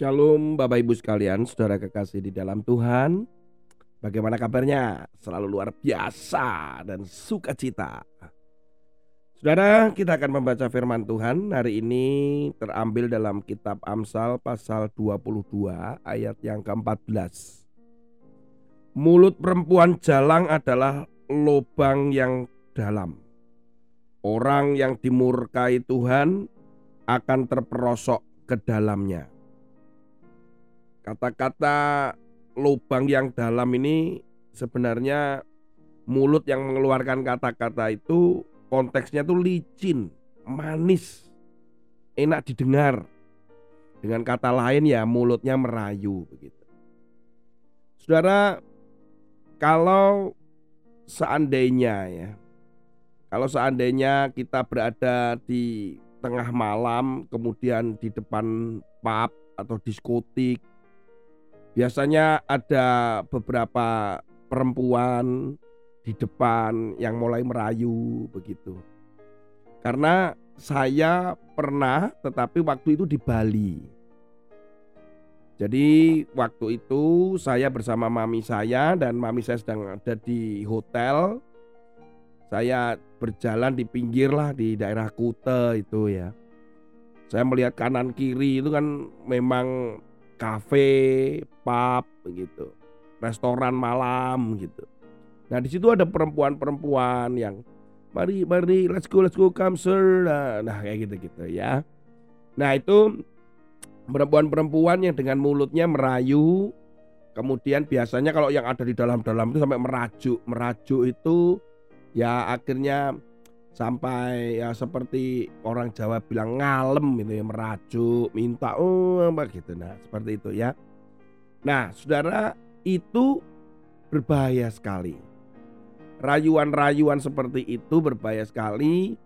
Shalom Bapak Ibu sekalian, saudara kekasih di dalam Tuhan. Bagaimana kabarnya? Selalu luar biasa dan sukacita. Saudara, kita akan membaca firman Tuhan hari ini terambil dalam kitab Amsal pasal 22 ayat yang ke-14. Mulut perempuan jalang adalah lubang yang dalam. Orang yang dimurkai Tuhan akan terperosok ke dalamnya. Kata-kata lubang yang dalam ini sebenarnya mulut yang mengeluarkan kata-kata itu konteksnya tuh licin, manis, enak didengar. Dengan kata lain ya mulutnya merayu begitu. Saudara, kalau seandainya ya, kalau seandainya kita berada di tengah malam, kemudian di depan pub atau diskotik, Biasanya ada beberapa perempuan di depan yang mulai merayu begitu. Karena saya pernah tetapi waktu itu di Bali. Jadi waktu itu saya bersama mami saya dan mami saya sedang ada di hotel. Saya berjalan di pinggir lah di daerah Kute itu ya. Saya melihat kanan kiri itu kan memang kafe, pub begitu, restoran malam gitu. Nah di situ ada perempuan-perempuan yang mari mari let's go let's go come sir. Nah, nah kayak gitu gitu ya. Nah itu perempuan-perempuan yang dengan mulutnya merayu, kemudian biasanya kalau yang ada di dalam-dalam itu sampai merajuk, merajuk itu ya akhirnya sampai ya seperti orang Jawa bilang ngalem gitu ya merajuk minta oh apa gitu. Nah seperti itu ya. Nah saudara itu berbahaya sekali. Rayuan-rayuan seperti itu berbahaya sekali.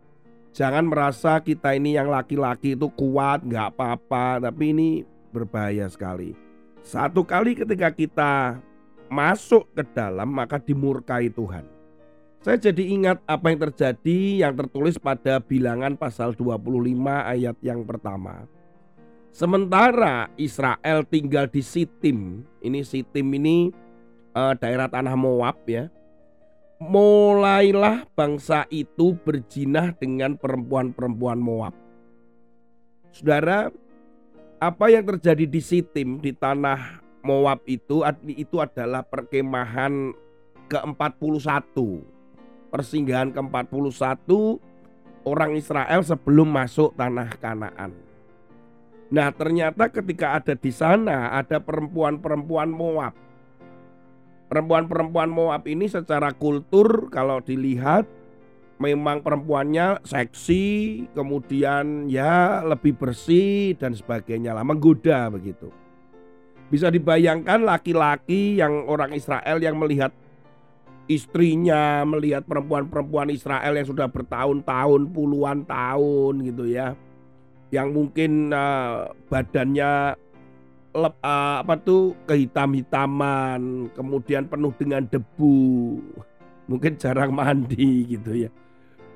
Jangan merasa kita ini yang laki-laki itu kuat nggak apa-apa tapi ini berbahaya sekali. Satu kali ketika kita masuk ke dalam maka dimurkai Tuhan saya jadi ingat apa yang terjadi yang tertulis pada bilangan pasal 25 ayat yang pertama. Sementara Israel tinggal di Sitim, ini Sitim ini uh, daerah tanah Moab ya. Mulailah bangsa itu berjinah dengan perempuan-perempuan Moab. Saudara, apa yang terjadi di Sitim di tanah Moab itu itu adalah perkemahan ke-41 persinggahan ke-41 orang Israel sebelum masuk tanah Kanaan. Nah, ternyata ketika ada di sana ada perempuan-perempuan Moab. Perempuan-perempuan Moab ini secara kultur kalau dilihat memang perempuannya seksi, kemudian ya lebih bersih dan sebagainya lah, menggoda begitu. Bisa dibayangkan laki-laki yang orang Israel yang melihat istrinya melihat perempuan-perempuan Israel yang sudah bertahun-tahun puluhan tahun gitu ya. Yang mungkin uh, badannya lep, uh, apa tuh kehitam-hitaman kemudian penuh dengan debu mungkin jarang mandi gitu ya.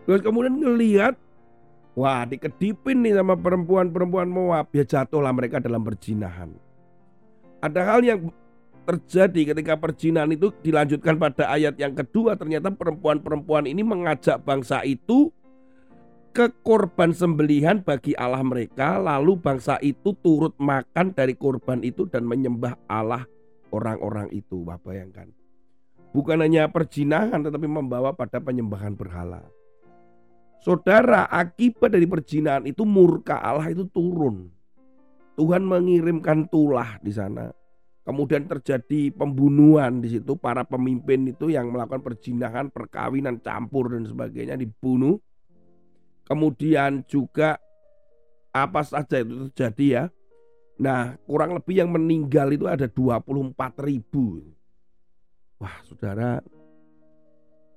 Terus kemudian ngelihat wah dikedipin nih sama perempuan-perempuan Moab ya jatuhlah mereka dalam perjinahan ada hal yang terjadi ketika perjinan itu dilanjutkan pada ayat yang kedua ternyata perempuan-perempuan ini mengajak bangsa itu ke korban sembelihan bagi Allah mereka lalu bangsa itu turut makan dari korban itu dan menyembah Allah orang-orang itu. Wah bayangkan. Bukan hanya perjinahan tetapi membawa pada penyembahan berhala. Saudara akibat dari perjinahan itu murka Allah itu turun. Tuhan mengirimkan tulah di sana Kemudian terjadi pembunuhan di situ para pemimpin itu yang melakukan perjinahan, perkawinan campur dan sebagainya dibunuh. Kemudian juga apa saja itu terjadi ya. Nah, kurang lebih yang meninggal itu ada 24 ribu. Wah, saudara,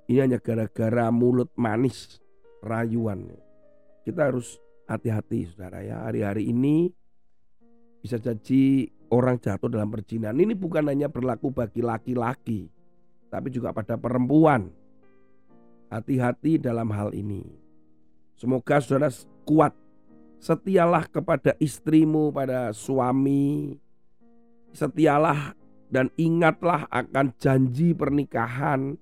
ini hanya gara-gara mulut manis rayuan. Kita harus hati-hati, saudara ya. Hari-hari ini bisa jadi orang jatuh dalam perjinan ini bukan hanya berlaku bagi laki-laki, tapi juga pada perempuan. Hati-hati dalam hal ini. Semoga saudara kuat Setialah kepada istrimu, pada suami. Setialah dan ingatlah akan janji pernikahan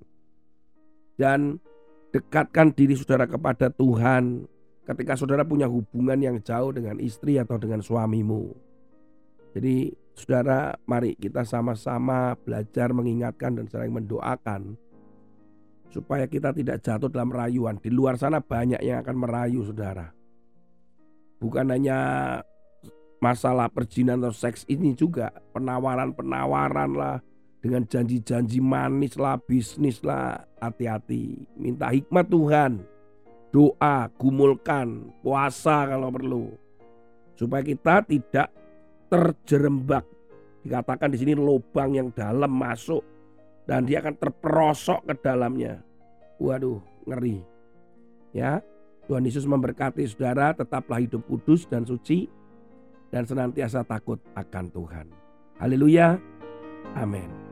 dan dekatkan diri saudara kepada Tuhan ketika saudara punya hubungan yang jauh dengan istri atau dengan suamimu. Jadi saudara mari kita sama-sama belajar mengingatkan dan saling mendoakan supaya kita tidak jatuh dalam rayuan. Di luar sana banyak yang akan merayu saudara. Bukan hanya masalah perjinan atau seks ini juga penawaran-penawaran lah dengan janji-janji manis lah bisnis lah hati-hati minta hikmat Tuhan doa gumulkan puasa kalau perlu supaya kita tidak terjerembak dikatakan di sini lubang yang dalam masuk dan dia akan terperosok ke dalamnya waduh ngeri ya Tuhan Yesus memberkati saudara tetaplah hidup kudus dan suci dan senantiasa takut akan Tuhan. Haleluya. Amin.